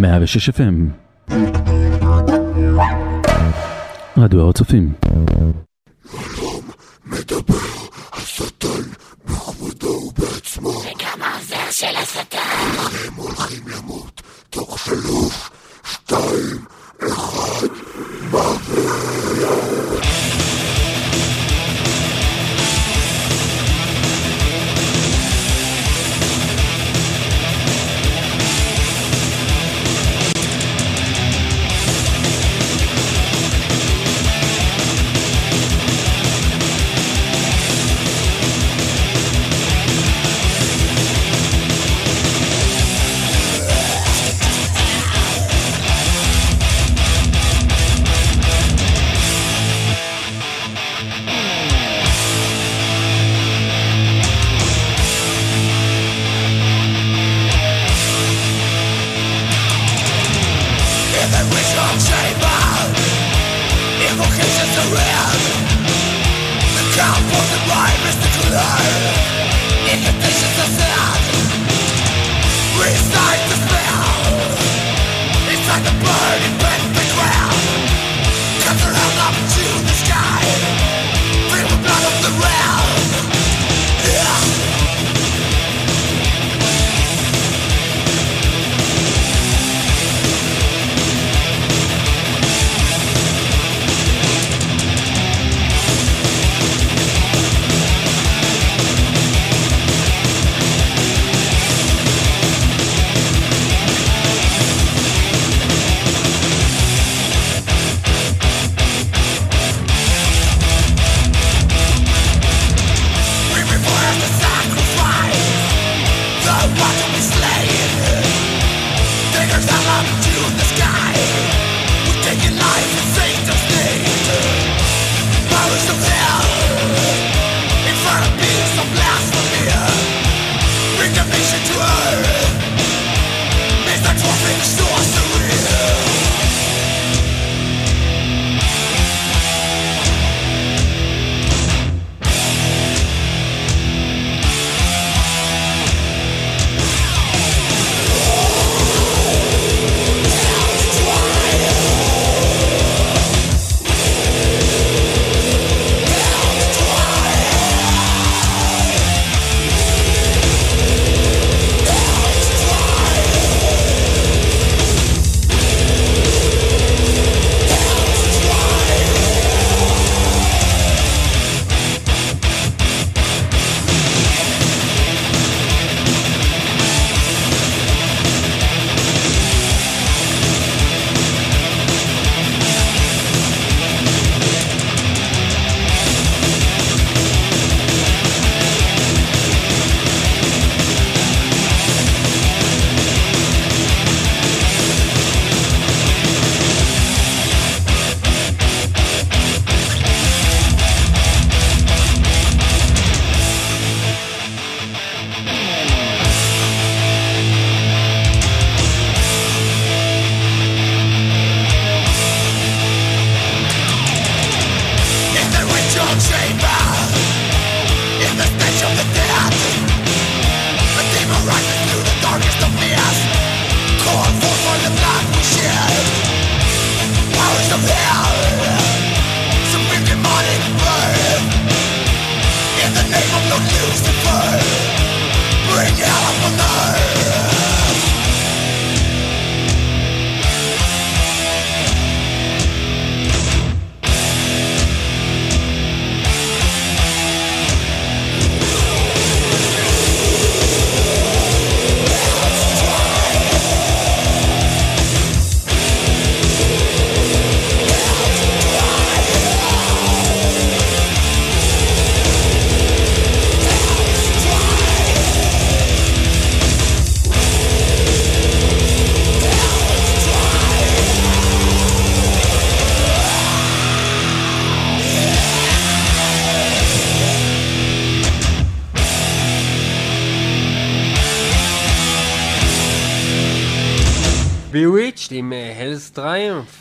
106 FM רדיו הר הצופים מדבר השטן בכבודו ובעצמו וגם העוזר של השטן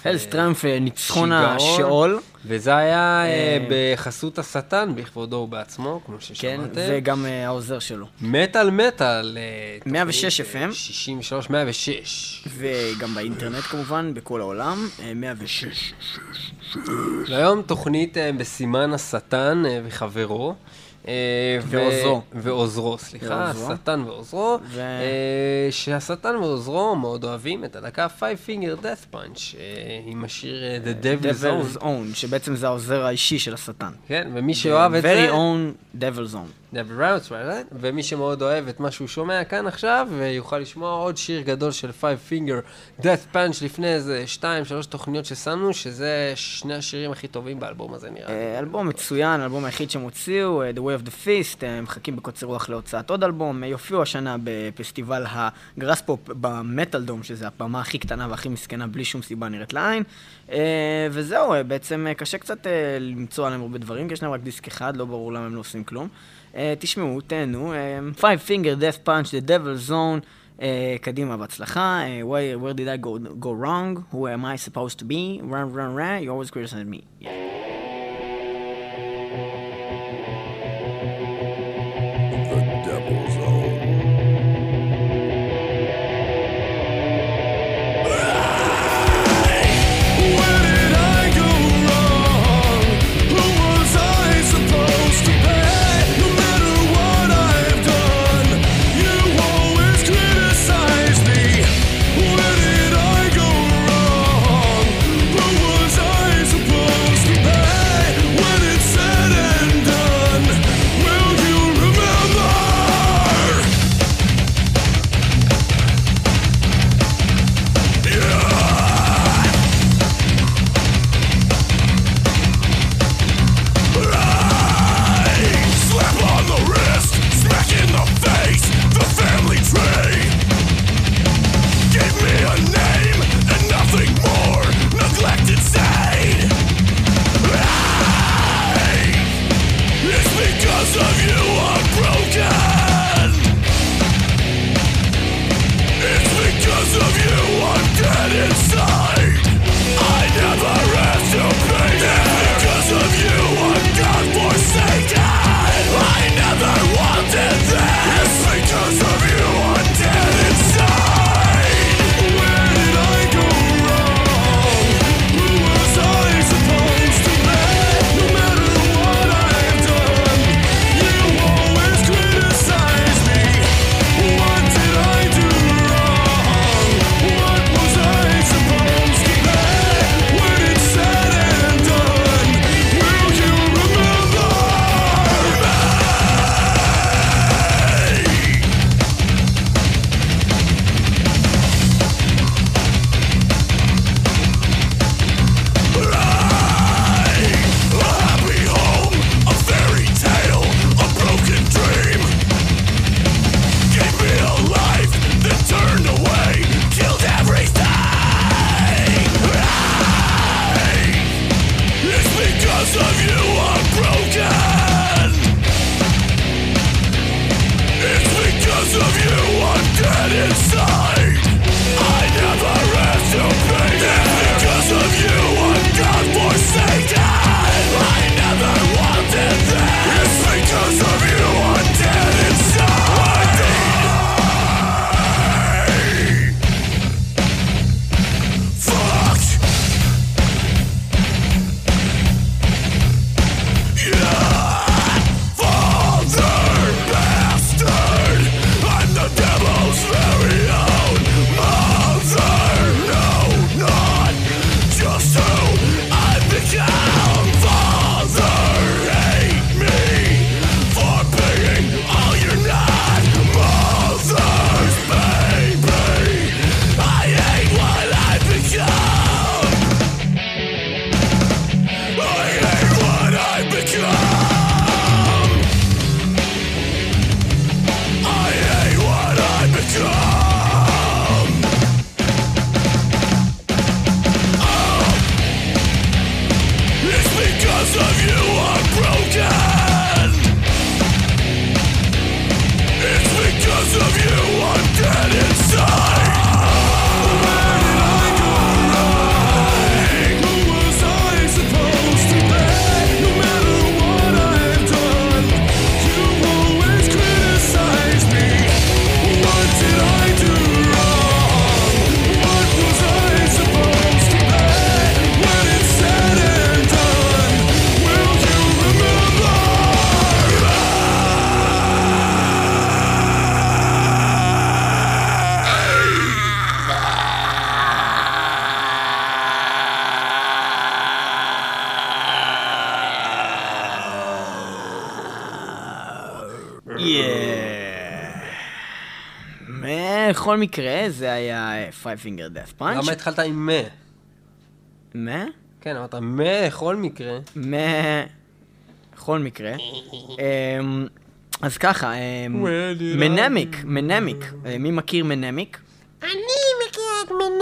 טריומף. הלס טריומף, ניצחון השאול. וזה היה אה, אה, בחסות השטן בכבודו ובעצמו, כמו כן, ששמעתם. וגם אה, העוזר שלו. מטאל מטאל. אה, 106 תוכנית, אה, FM. 63, 106. וגם באינטרנט כמובן, בכל העולם, אה, 106. והיום תוכנית אה, בסימן השטן אה, וחברו. אה, ועוזרו. ועוזרו, סליחה. השטן ועוזרו. ו- אה, שהשטן ועוזרו מאוד אוהבים את הדקה Five Finger Death Punch אה, עם השיר The Devil's Devil's Own. Own, שבעצם זה העוזר האישי של השטן. כן, ומי שאוהב את זה... Very own Devil's Own. Routes, right? ומי שמאוד אוהב את מה שהוא שומע כאן עכשיו, אה, יוכל לשמוע עוד שיר גדול של Five Finger Death Punch לפני איזה שתיים, שלוש תוכניות ששמנו, שזה שני השירים הכי טובים באלבום הזה נראה לי. אה, אלבום מצוין, האלבום היחיד שהם הוציאו, אה, The Way of the Feast, אה, מחכים בקוצר רוח להוצאת עוד אלבום, אה, יופיעו השנה בפסטיבל הגראספופ במטאל דום, שזה הפעמה הכי קטנה והכי מסכנה, בלי שום סיבה נראית לעין. וזהו, בעצם קשה קצת למצוא עליהם הרבה דברים, כי יש להם רק דיסק אחד, לא ברור למה הם לא עושים כלום. אה, תשמעו, תהנו, אה, Five Finger Death Punch, The Devil's Zone. אה, קדימה, בהצלחה. אה, where, where did I go, go wrong? Who am I supposed to be? Run, run, run, you always criticize me. Yeah. בכל מקרה, זה היה אה, Five Finger Death Punch. למה התחלת עם מה? מה? כן, אמרת מה, בכל מקרה. מ... בכל מקרה. אמ, אז ככה, אמ, מנמיק, מנמיק. אה, מי מכיר מנמיק? אני מכיר את מנמיסט!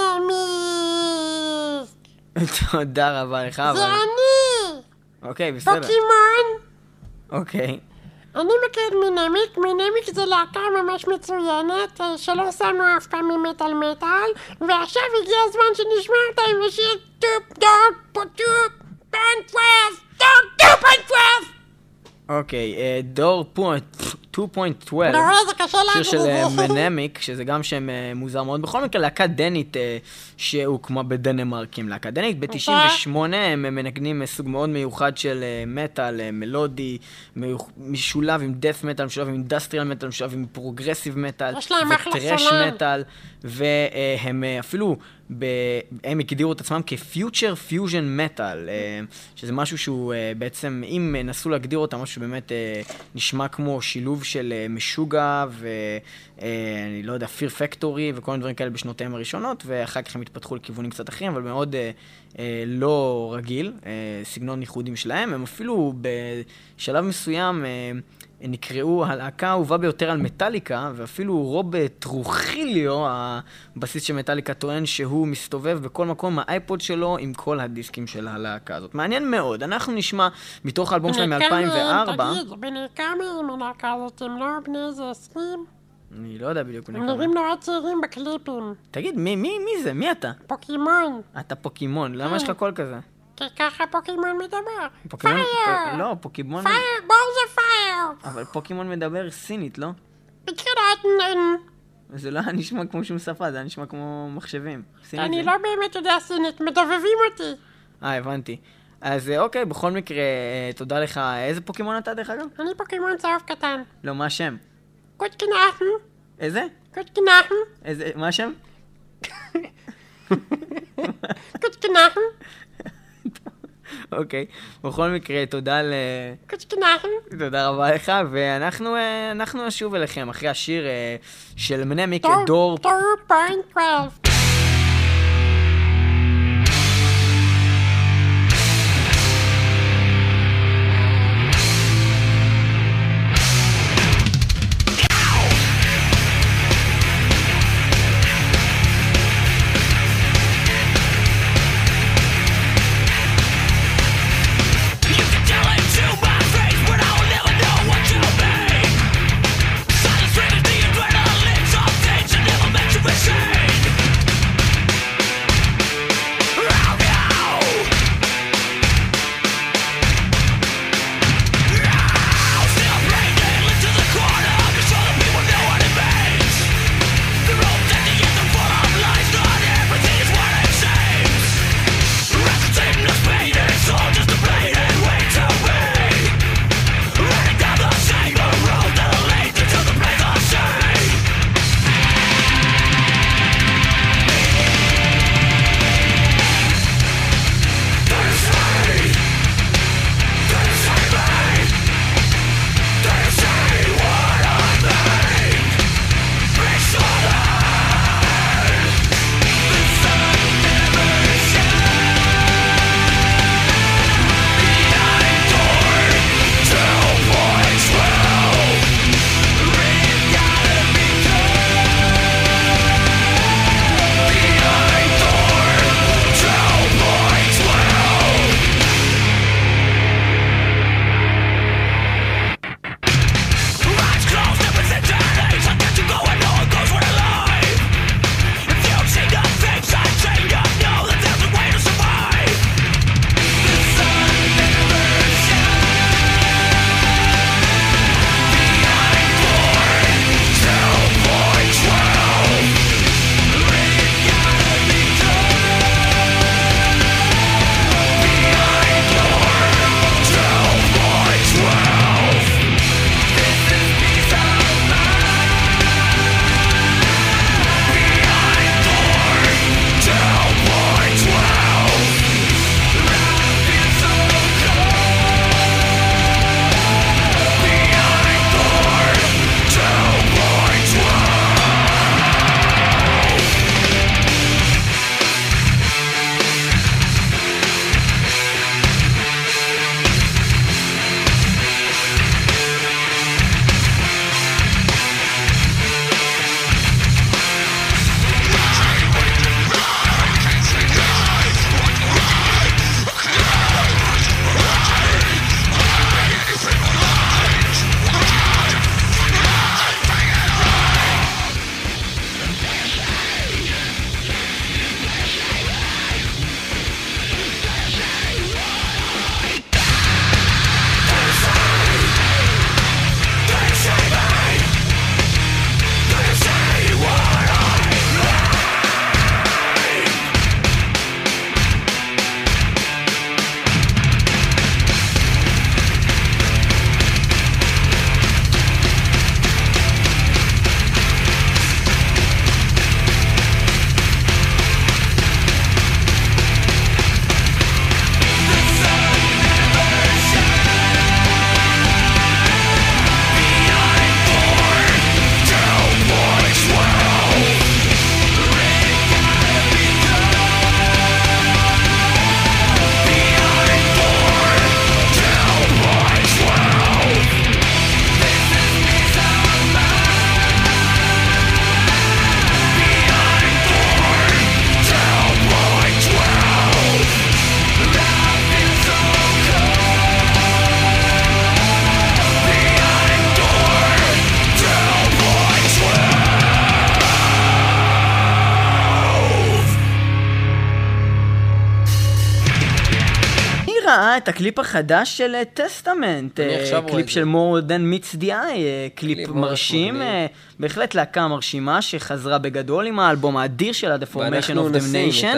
תודה רבה לך, זה אבל... אני! אוקיי, בסדר. פוקימון! אוקיי. אני מכיר מנמיק, מנמיק זה להקה ממש מצוינת, אה, שלא שמו אף פעם ממטאל מטאל, ועכשיו הגיע הזמן שנשמע אותה עם השיר טופ דוג פוטופ פנטוורס, דוג טופ פנטוורס! אוקיי, אה, דור פוינט, 2.12. אתה רואה, זה קשה שיר של אה. מנמיק, שזה גם שם אה, מוזר מאוד. בכל מקרה, להקה דנית אה, שהוקמה בדנמרקים. להקה דנית, ב-98 הם מנגנים סוג מאוד מיוחד של מטאל, מלודי, משולב עם death metal, משולב עם industrial metal, משולב עם progressive metal, ו thrash. metal, והם אפילו, ב... הם הגדירו את עצמם כ future fusion metal, שזה משהו שהוא אה, בעצם, אם נסו להגדיר אותם, משהו שבאמת אה, נשמע כמו שילוב של אה, משוגע ואני לא יודע, Fear Factory וכל מיני דברים כאלה בשנותיהם הראשונות, ואחר כך הם התפתחו לכיוונים קצת אחרים, אבל מאוד לא רגיל, סגנון ייחודי משלהם. הם אפילו בשלב מסוים... נקראו הלהקה האהובה ביותר על מטאליקה, ואפילו רוב טרוחיו, הבסיסט של מטאליקה, טוען שהוא מסתובב בכל מקום האייפוד שלו עם כל הדיסקים של הלהקה הזאת. מעניין מאוד. אנחנו נשמע מתוך האלבום שלהם בני כמה הם, מ-2004. תגיד, בני כמה הם הלהקה הזאת, הם לא בני איזה עשרים? אני לא יודע בדיוק הם. נראים נורא צעירים בקליפים. תגיד, מי, מי, מי זה? מי אתה? פוקימון, אתה פוקימון, למה יש לך קול כזה? כי ככה פוקימון מדבר. פוקימון? פייר! פ- לא, פוקימון... פייר, בואו זה פייר! אבל פוקימון מדבר סינית, לא? זה לא היה נשמע כמו שום שפה, זה היה נשמע כמו מחשבים. סינית אני זה- לא באמת יודע סינית, מדובבים אותי. אה, הבנתי. אז אה, אוקיי, בכל מקרה, אה, תודה לך. איזה פוקימון אתה, דרך אגב? אני פוקימון צהוב קטן. לא, מה השם? קוטקנחם, איזה? קוטקנחם, איזה, מה השם? קוטקנחם, אוקיי. בכל מקרה, תודה ל... תודה רבה לך, ואנחנו אה, אנחנו נשוב אליכם אחרי השיר אה, של מנמיק, דור... טוב, פוינט את הקליפ החדש של אה, Testament, אה, רואה קליפ של more than meets the eye, אה, קליפ מרשים. אה, בהחלט להקה מרשימה שחזרה בגדול עם האלבום האדיר שלה, The Formation of Damnation.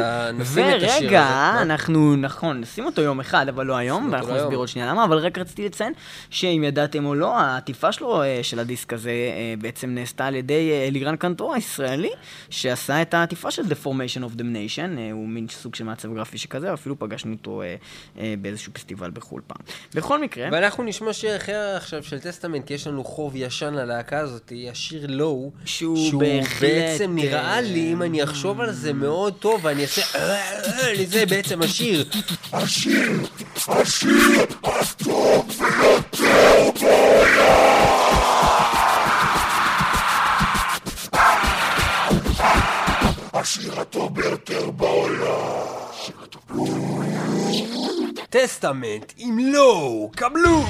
ורגע? אנחנו, נכון, נשים אותו יום אחד, אבל לא היום, ואנחנו נסביר. עוד שנייה למה, אבל רק רציתי לציין שאם ידעתם או לא, העטיפה שלו, אה, של הדיסק הזה, אה, בעצם נעשתה על ידי אה, אלירן קנטור הישראלי, שעשה את העטיפה של The Formation of Damnation, אה, הוא מין סוג של מעצב גרפי שכזה, אפילו פגשנו אותו אה, אה, באיזשהו פסטיבל בחו"ל פעם. בכל מקרה, ואנחנו נשמע שיר אחר עכשיו של טסטמנט, כי יש לנו חוב ישן ללהקה הזאת, השיר לואו, שהוא בהחלט, בעצם נראה אה, לי, אם אני אחשוב על זה מאוד טוב, ואני אעשה, זה בעצם השיר. טסטמנט עם לואו, קבלו!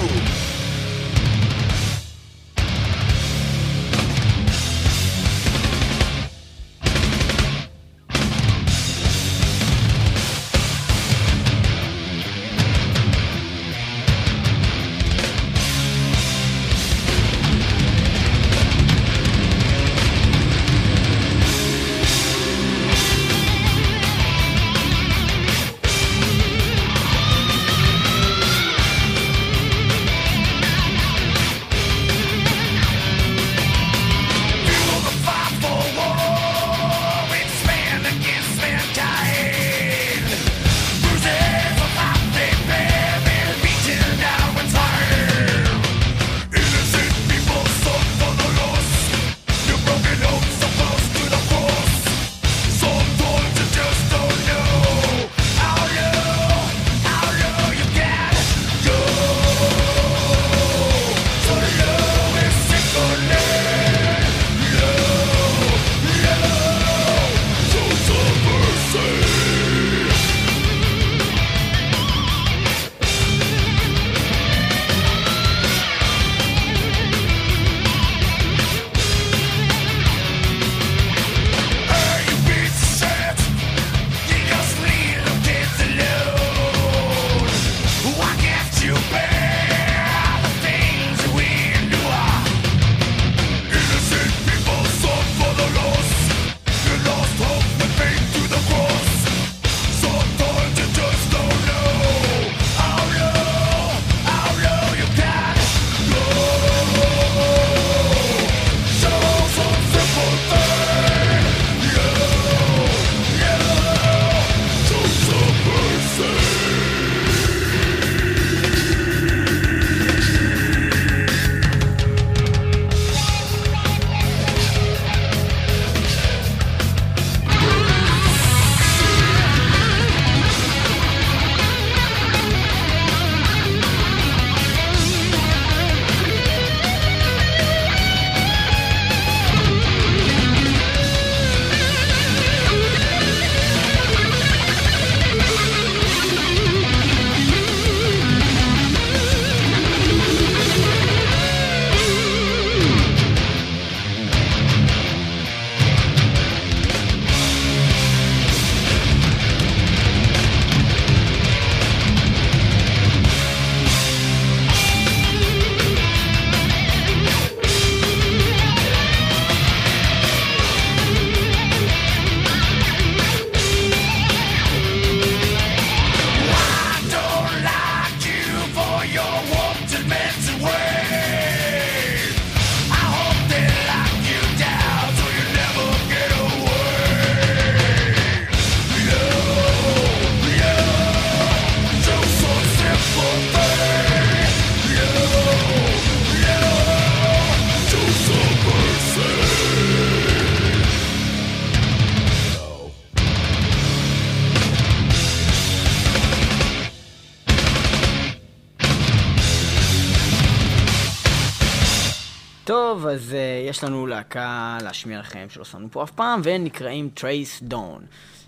אז uh, יש לנו להקה להשמיע לכם שלא שמנו פה אף פעם, והם נקראים Tracedawn.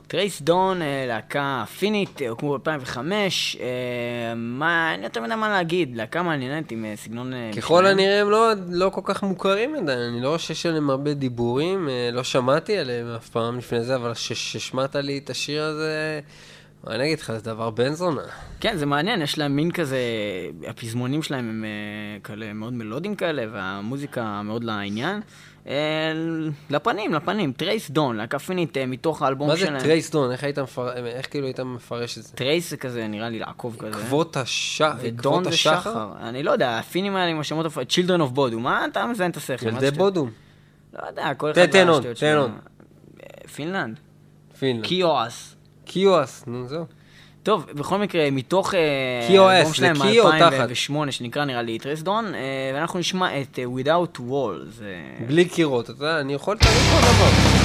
Tracedawn, uh, להקה פינית, uh, הוקמו ב-2005, uh, מה, לי יותר מדי מה להגיד, להקה מעניינת עם uh, סגנון... Uh, ככל משלהם. הנראה הם לא, לא כל כך מוכרים עדיין, אני לא רואה שיש עליהם הרבה דיבורים, אה, לא שמעתי עליהם אף פעם לפני זה, אבל כששמעת לי את השיר הזה, אני אגיד לך, זה דבר בן זונה. כן, זה מעניין, יש להם מין כזה, הפזמונים שלהם הם אה, כאלה מאוד מלודיים כאלה, והמוזיקה מאוד לעניין. אה, לפניכם, לפניכם, Tracedawn, להקה פינית אה, מתוך האלבום הזה שלהם. Trace Dawn? איך היית מפר- איך כאילו היית מפרש את זה? Trace זה כזה, נראה לי לעקוב כזה. עקבות הש- ו Dawn זה השחר? שחר. אני לא יודע, הפינים האלה עם השמות, Children of Bodom, מה אתה מזיין את השכל? ילדי? בודום. לא יודע, כל אחד תן עוד, תן. עוד. פינלנד. פינלנד. Kiuas. קיואס, נו זהו. טוב, בכל מקרה, מתוך אה, קיו האלבום אס, שלהם זה קיו או תחת? מ-2008, שנקרא נראה לי טרסדון, אה, ואנחנו נשמע את אה, Without Walls. אה, בלי קירות, אתה יודע, אני יכול לתאר כל דבר.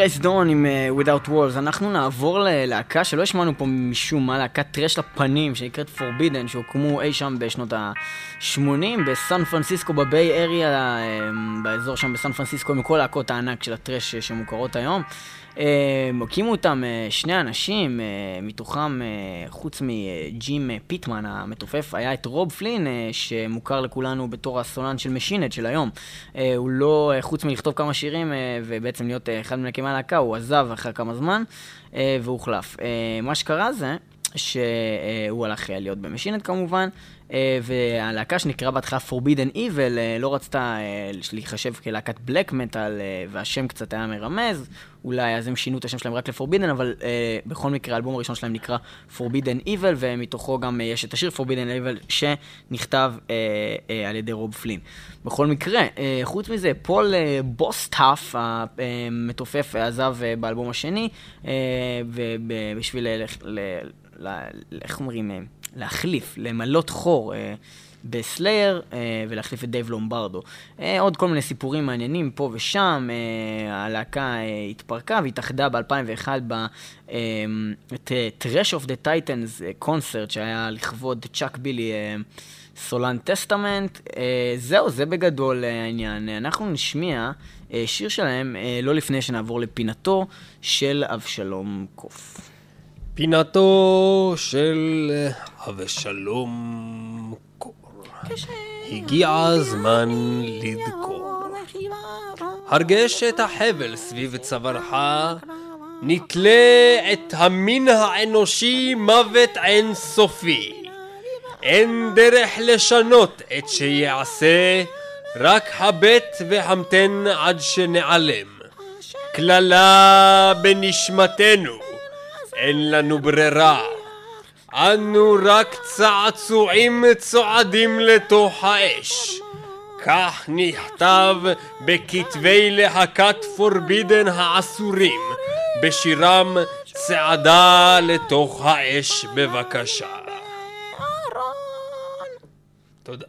Tracedawn עם אה, Without Walls. אנחנו נעבור ללהקה שלא השמענו פה משום מה, להקת טרש לפנים, שנקראת Forbidden, שהוקמו אי שם בשנות ה-80 בסן פרנסיסקו, ב Bay Area, אה, באזור שם בסן פרנסיסקו, עם כל להקות הענק של הטרש שמוכרות היום. אה, הקימו אותם אה, שני אנשים, אה, מתוכם, אה, חוץ מג'ים אה, פיטמן המתופף, היה את רוב פלין, אה, שמוכר לכולנו בתור הסולן של Machine Head של היום. אה, הוא לא, אה, חוץ מלכתוב כמה שירים אה, ובעצם להיות אה, אחד ממקימי הלהקה, הוא עזב אחרי כמה זמן אה, והוחלף. אה, מה שקרה זה... שהוא הלך אה, להיות במשינט כמובן, אה, והלהקה שנקראה בהתחלה Forbidden Evil אה, לא רצתה אה, להיחשב כלהקת בלק מטאל, והשם קצת היה מרמז, אולי אז הם שינו את השם שלהם רק ל-Forbidden, אבל אה, בכל מקרה האלבום הראשון שלהם נקרא Forbidden Evil, ומתוכו גם אה, יש את השיר Forbidden Evil שנכתב אה, אה, על ידי רוב פלין. בכל מקרה, אה, חוץ מזה, פול אה, בוסטאף המתופף עזב אה, באלבום השני, אה, ובשביל אה, איך אומרים, אה, להחליף, למלא חור. אה, ב Slayer אה, ולהחליף את דייב לומברדו. אה, עוד כל מיני סיפורים מעניינים פה ושם, אה, הלהקה אה, התפרקה והתאחדה ב-2001 ב... אה, Thrash of the Titans קונצרט שהיה לכבוד צ'אק בילי אה, סולן טסטמנט. אה, זהו, זה בגדול אה, העניין. אה, אנחנו נשמיע אה, שיר שלהם אה, לא לפני שנעבור לפינתו של אבשלום קוף. פינתו של אבשלום קור. הגיע הזמן לדקור. הרגש את החבל סביב צווארך, נתלה את המין האנושי מוות אין סופי. אין דרך לשנות את שיעשה, רק הבט והמתן עד שנעלם. קללה בנשמתנו, אין לנו ברירה. אנו רק צעצועים צועדים לתוך האש. כך נכתב בכתבי להקת פורבידן העשורים, בשירם צעדה לתוך האש בבקשה. תודה.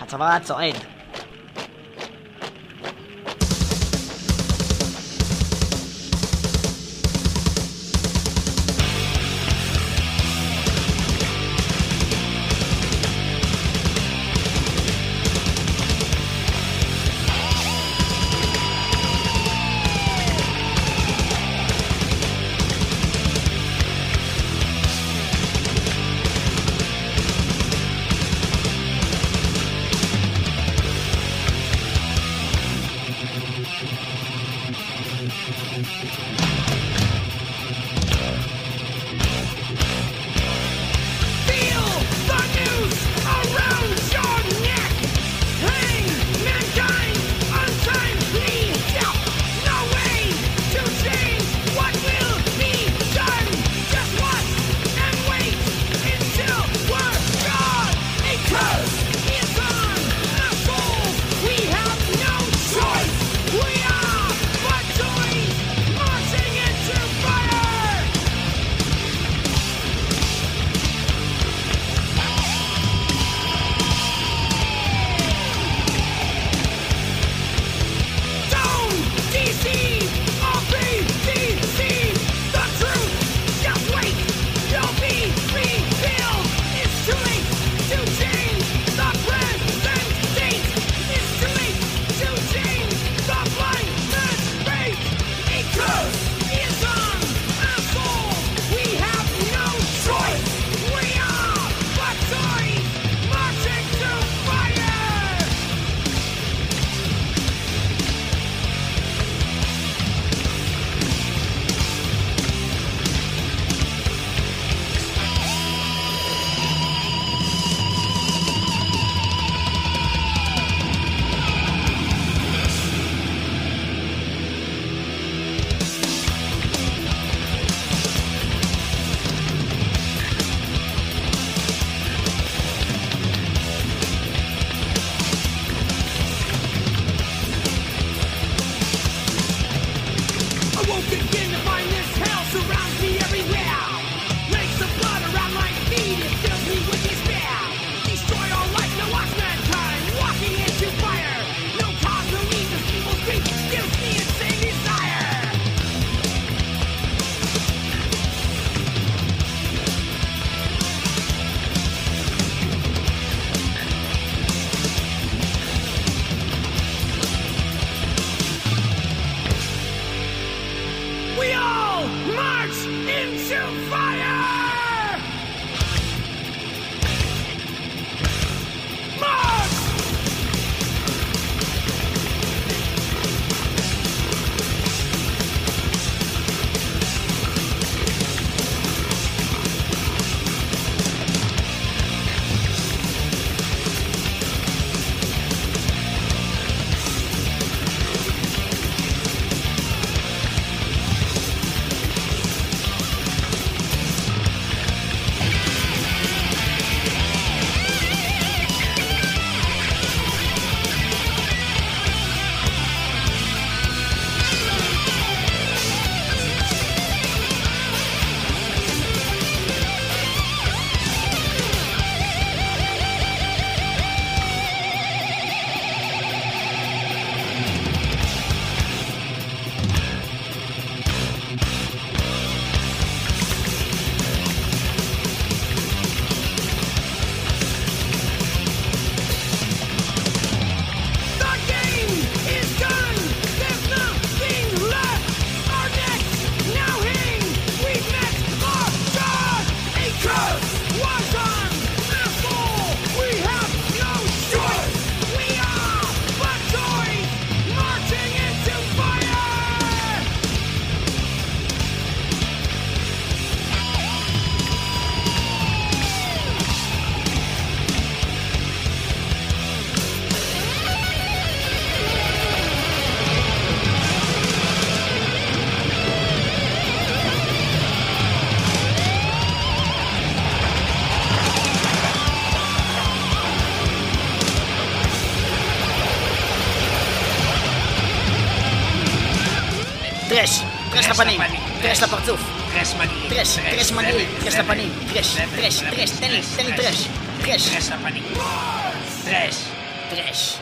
הצבא צועד. טרש, טרש מגעיל, טרש לפנים, טרש, טרש, טרש, תן לי, תן לי טרש, טרש, טרש לפנים. טרש. טרש.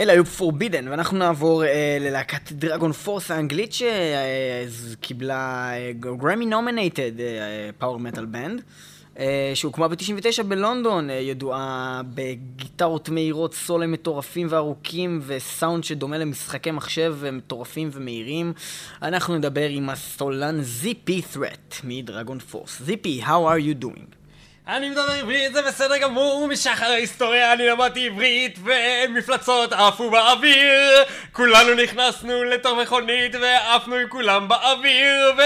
אלה היו Forbidden, ואנחנו נעבור אה, ללהקת DragonForce האנגלית שקיבלה Grammy nominated power metal band. שהוקמה ב-99 בלונדון, אה, ידועה בגיטרות מהירות, סולואים מטורפים וארוכים וסאונד שדומה למשחקי מחשב אה, מטורפים ומהירים. אנחנו נדבר עם הסולן זיפי ת'רט מדרגון פורס. זיפי, how are you doing? אני מדבר עברית, זה בסדר גמור, משחר ההיסטוריה אני למדתי עברית ומפלצות עפו באוויר כולנו נכנסנו לתוך מכונית ועפנו עם כולם באוויר ו...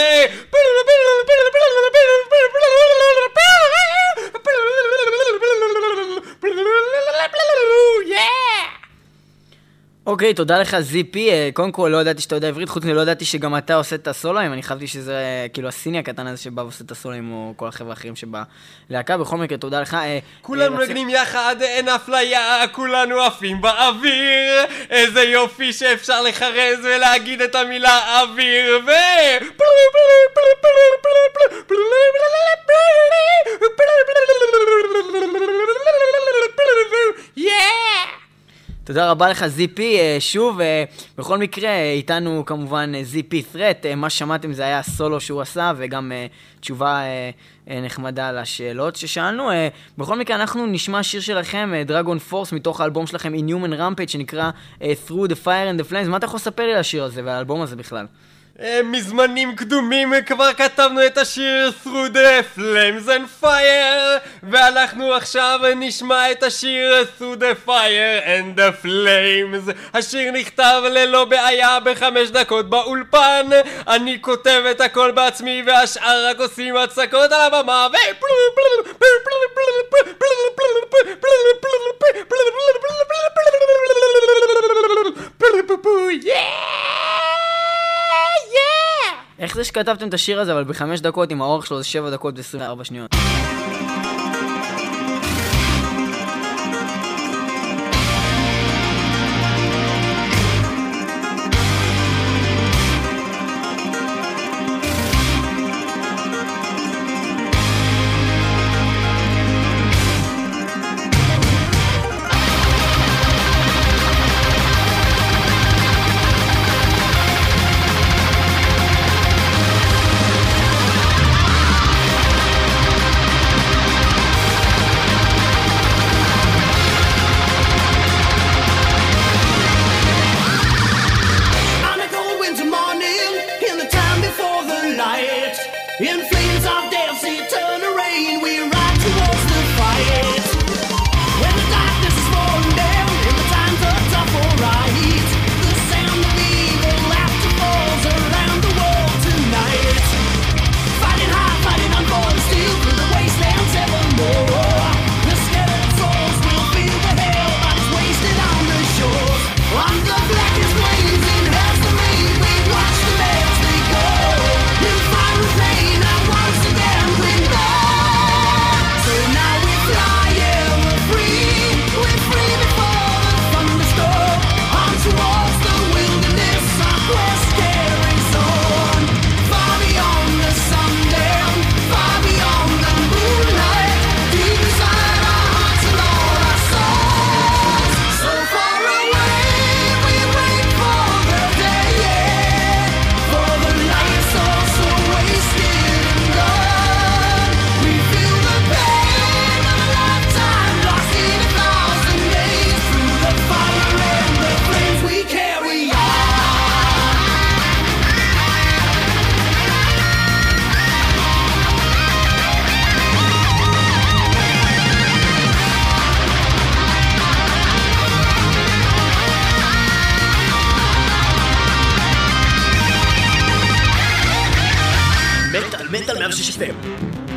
אוקיי, תודה לך זיפי. אה, קודם כל, לא ידעתי שאתה יודע עברית, חוץ מזה לא ידעתי שגם אתה עושה את הסולואים. אני חשבתי שזה אה, כאילו הסיני הקטן הזה שבא ועושה את הסולואים, או כל החבר'ה האחרים שבלהקה. בכל מקרה, תודה לך. אה, כולנו מנגנים יחד, אין אפליה, כולנו עפים באוויר איזה יופי שאפשר לחרז ולהגיד את המילה אוויר ו... תודה רבה לך זיפי, אה, שוב, אה, בכל מקרה, אה, איתנו כמובן אה, זיפי ת'רט, מה ששמעתם זה היה הסולו שהוא עשה, וגם אה, תשובה אה, אה, נחמדה לשאלות ששאלנו. אה, בכל מקרה, אנחנו נשמע שיר שלכם, דרגון פורס, מתוך האלבום שלכם Inhuman Rampage, שנקרא אה, Through the Fire and the Flames. מה אתה יכול לספר לי על השיר הזה ועל האלבום הזה בכלל? אה, מזמנים קדומים כבר כתבנו את השיר Through the Flames and Fire ואנחנו עכשיו נשמע את השיר Through the Fire and the Flames. השיר נכתב ללא בעיה בחמש דקות באולפן. אני כותב את הכל בעצמי והשאר רק עושים הצקות על הבמה ו... איך זה שכתבתם את השיר הזה, אבל בחמש דקות, עם האורך שלו זה שבע דקות ו-24 שניות? מטאל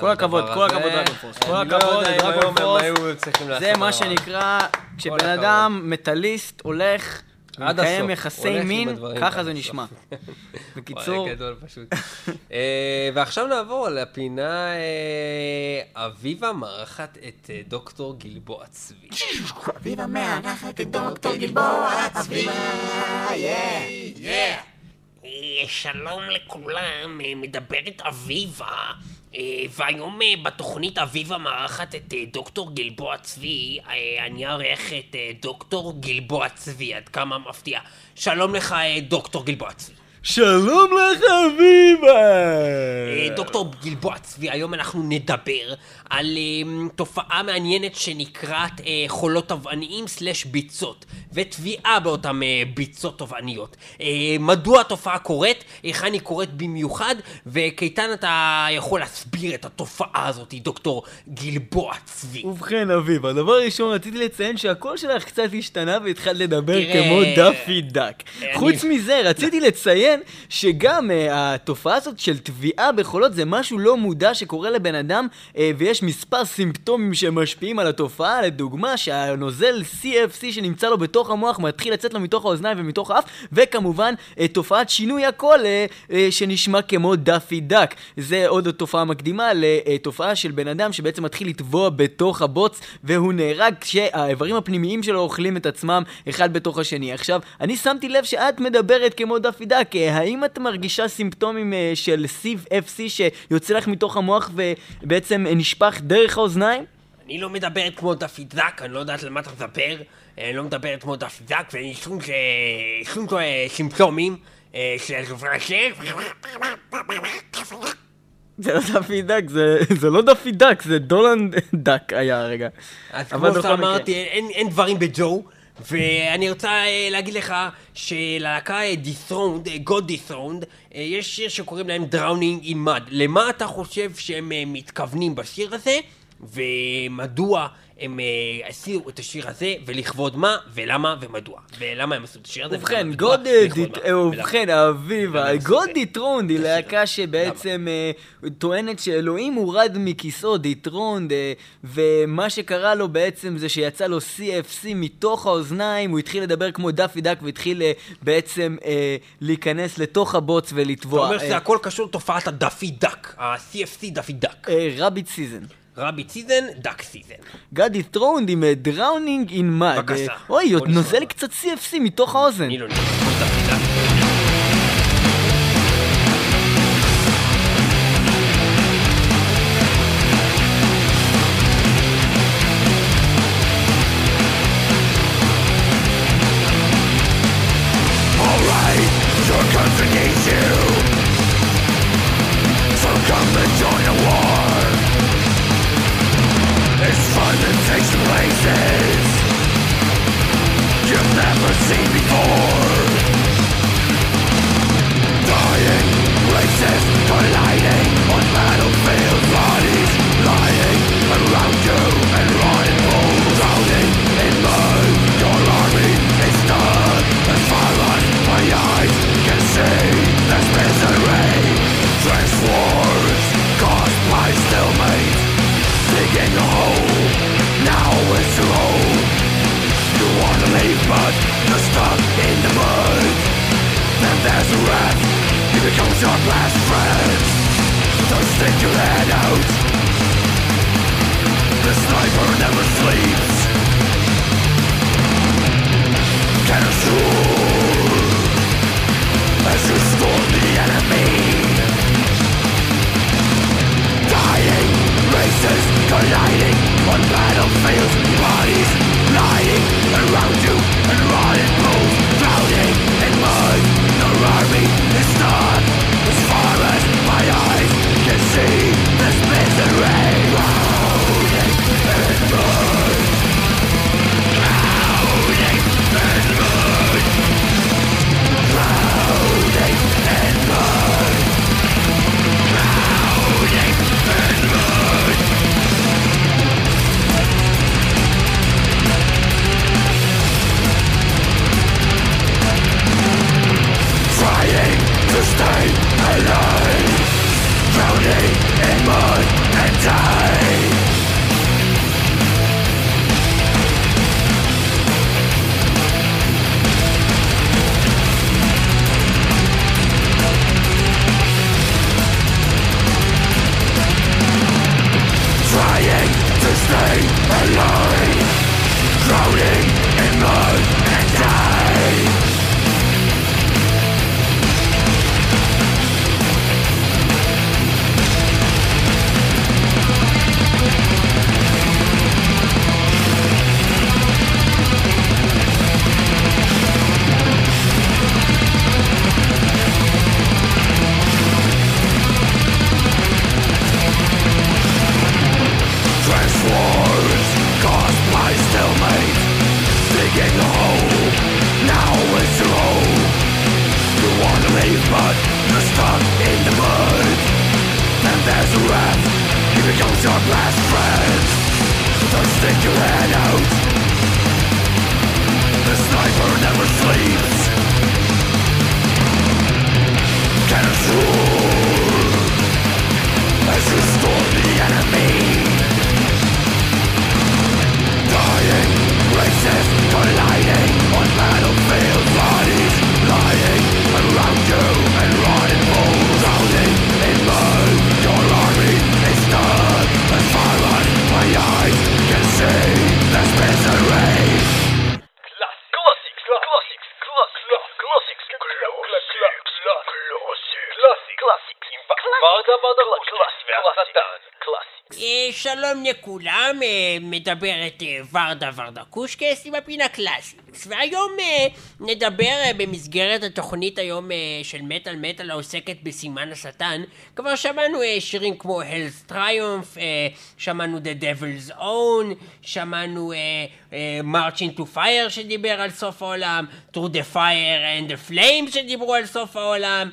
פורס. כל על הכבוד, כל. הכבוד, דרגון פורס. כל לא הכבוד לדרגון פורס. זה מה. שנקרא, כשבן. אדם מטאליסט הולך עד הסוף, יחסי הולך עם מין, ככה זה. נשמע. בקיצור, וואי, גדול פשוט. אה, ועכשיו נעבור לפינה אה, אביבה מארחת את אה, דוקטור גלבוע צבי. אה, שלום לכולם, מדברת אביבה, והיום אה, בתוכנית אביבה מארחת את אה, דוקטור גלבוע צבי, אה, אני אארח את אה, דוקטור גלבוע צבי, עד כמה מפתיע. שלום לך, אה, דוקטור גלבוע צבי. שלום לך אביבה! אה, דוקטור גלבוע צבי, היום אנחנו נדבר על אה, תופעה מעניינת שנקראת אה, חולות תובעניים סלש ביצות, וטביעה באותן אה, ביצות תובעניות. אה, מדוע התופעה קורית, היכן היא קורית במיוחד, וכיצד אתה יכול להסביר את התופעה הזאת, דוקטור גלבוע צבי. ובכן אביבה, דבר ראשון רציתי לציין שהקול שלך קצת השתנה והתחלת לדבר תראה, כמו דאפי דק. אני- חוץ מזה, רציתי לציין שגם אה, התופעה הזאת של טביעה בחולות זה משהו לא מודע שקורה לבן אדם, אה, ויש מספר סימפטומים שמשפיעים על התופעה, לדוגמה שהנוזל CFC שנמצא לו בתוך המוח מתחיל לצאת לו מתוך האוזניים ומתוך האף, וכמובן אה, תופעת שינוי הקול אה, אה, שנשמע כמו דאפי דק. זה עוד תופעה מקדימה לתופעה של בן אדם שבעצם מתחיל לטבוע בתוך הבוץ והוא נהרג כשהאיברים הפנימיים שלו אוכלים את עצמם אחד בתוך השני. עכשיו, אני שמתי לב שאת מדברת כמו דאפי דק, אה, האם את מרגישה סימפטומים אה, של CFC שיוצא לך מתוך המוח ובעצם אה, נשפך דרך האוזניים? אני לא מדברת כמו דפי דק, אני לא יודעת על מה אתה מדבר. אני לא מדברת כמו דפי דק, ואין לי שום, אה, שום אה, סימפטומים אה, של הדבר הזה. זה לא דאפי דק, זה, זה לא דאפי דק, זה דולנד דק היה הרגע. אז כמו. שאמרתי, אין, אין דברים בג'ו, ואני רוצה אה, להגיד לך שללהקה אה, Dethroned, אה, God אה, יש שיר שקוראים להם Drowning in Mud. למה אתה חושב שהם אה, מתכוונים בשיר הזה, ומדוע הם אה, עשו את השיר הזה, ולכבוד מה, ולמה, ומדוע. ולמה הם עשו את השיר הזה, ובכן, ולמה, מדוע, God ולכבוד מה, ולמה. ובכן, אביבה, למה הם God עשו את זה? Dethroned היא להקה שבעצם אה, טוענת שאלוהים הורד מכיסאו, Dethroned, אה, ומה שקרה לו בעצם זה שיצא לו CFC מתוך האוזניים, הוא התחיל לדבר כמו Daffy Duck והתחיל בעצם להיכנס לתוך הבוץ אתה ולטבוע. אומר שזה הכל קשור לתופעת ה Daffy Duck, ה-CFC Daffy Duck. Rabbit season. Rabbit season, duck season. God Dethroned עם Drowning in Mud. בבקשה. אוי, בוא עוד. נוזל קצת CFC מתוך האוזן. Stuck in the mud. Then there's a rat, he becomes your best friend. So stick your head out. The sniper never sleeps. Cannon shoot as you storm the enemy. Dying races colliding on battlefields, bodies Lying around you and rotted bones Drowning in mud Your army is not as far as my eyes can see This misery. Drowning in mud mud Drowning in mud stay alive Drowning in mud and die Trying to stay alive. Drowning in mud. אה, שלום לכולם, אה, מדברת אה, ורדה ורדה קושקס עם הפינה קלאסיקס והיום אה, נדבר אה, במסגרת התוכנית היום אה, של מטאל מטאל העוסקת בסימן השטן. כבר שמענו שירים כמו Hell's Triumph, שמענו The Devil's Own, שמענו Marching to Fire שדיבר על סוף העולם, Through the Fire and the Flames שדיברו על סוף העולם,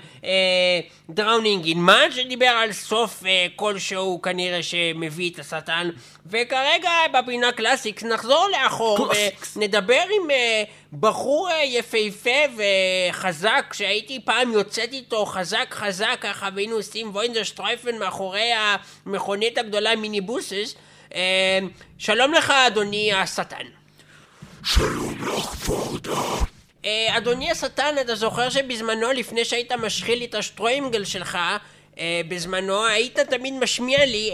Drowning in Mud שדיבר על סוף כלשהו כנראה שמביא את השטן. וכרגע בפינה classics נחזור לאחור ונדבר עם בחור אה, יפהפה וחזק שהייתי פעם יוצאת איתו חזק חזק ככה והיינו עושים ווינדר שטרייפן מאחורי המכונית הגדולה מיניבוסס אה, שלום לך אדוני השטן שלום לך, ורדה. אה, אדוני השטן, אתה זוכר שבזמנו, לפני שהיית משחיל לי את השטרוימגל שלך, בזמנו היית תמיד משמיע לי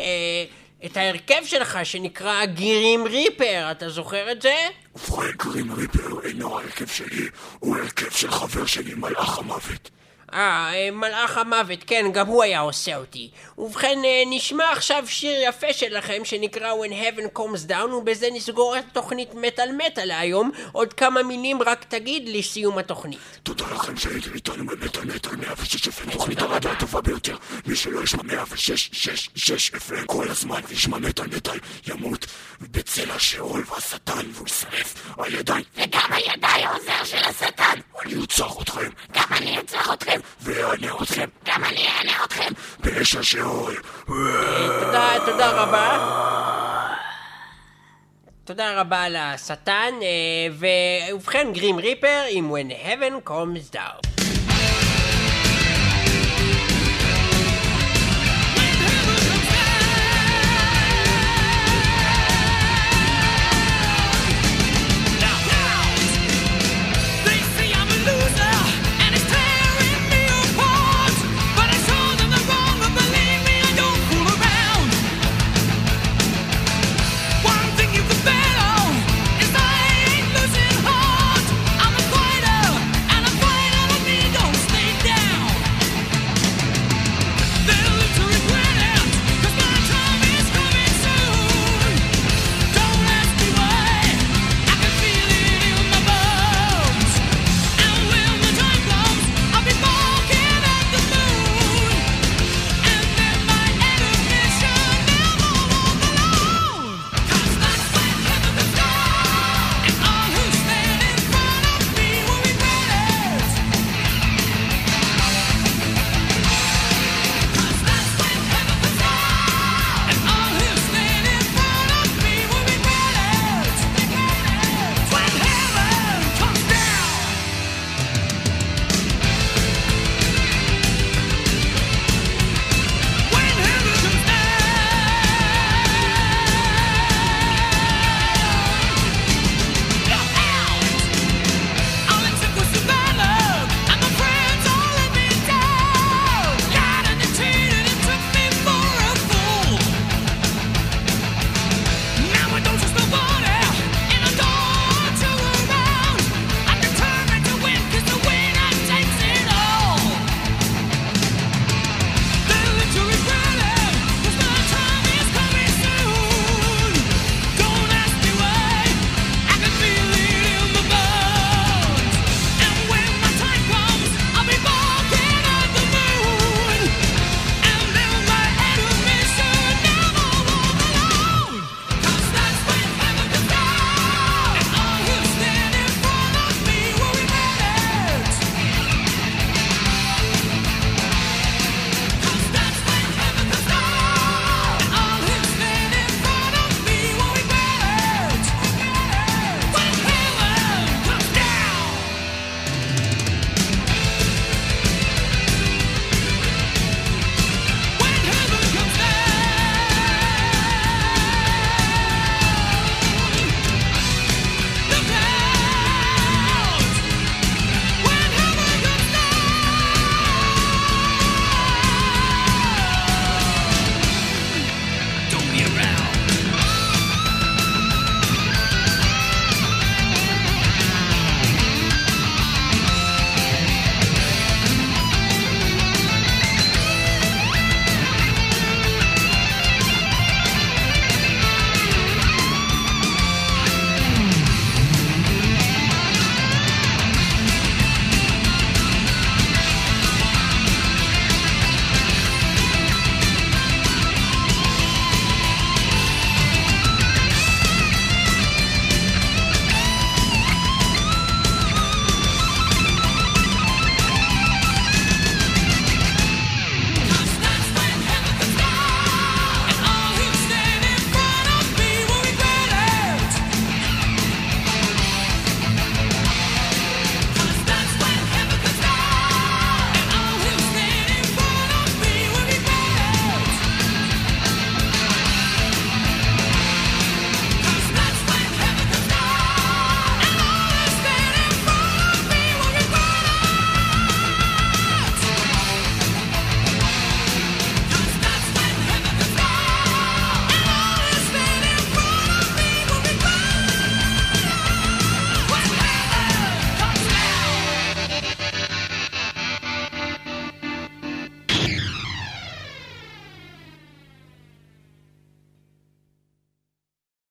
את ההרכב שלך שנקרא גירים ריפר, אתה זוכר את זה? ובכן, גרים ריפר אינו ההרכב שלי, הוא הרכב של חבר שלי, מלאך המוות. אה, אה, מלאך המוות, כן, גם הוא היה עושה אותי. ובכן, אה, נשמע עכשיו שיר יפה שלכם שנקרא When Heaven Comes Down, ובזה נסגור את תוכנית מטאל מטאל להיום. עוד כמה מילים רק תגיד לסיום התוכנית. תודה לכם שהייתם איתנו במטאל מטאל 106 FM, תוכנית הרדיו הטובה ביותר. מי שלא ישמע 106 6 6 FM כל הזמן וישמע מטאל מטאל ימות בצל השאול והשטן והוא יישרף על ידיי וגם על ידיי העוזר של השטן. אני ארצח אתכם, גם אני ארצח אתכם, ואענה אתכם, גם אני אענה אתכם, באש השאול. תודה, תודה רבה. תודה רבה לשטן, אה, ובכן גרים ריפר עם When Heaven Comes Down.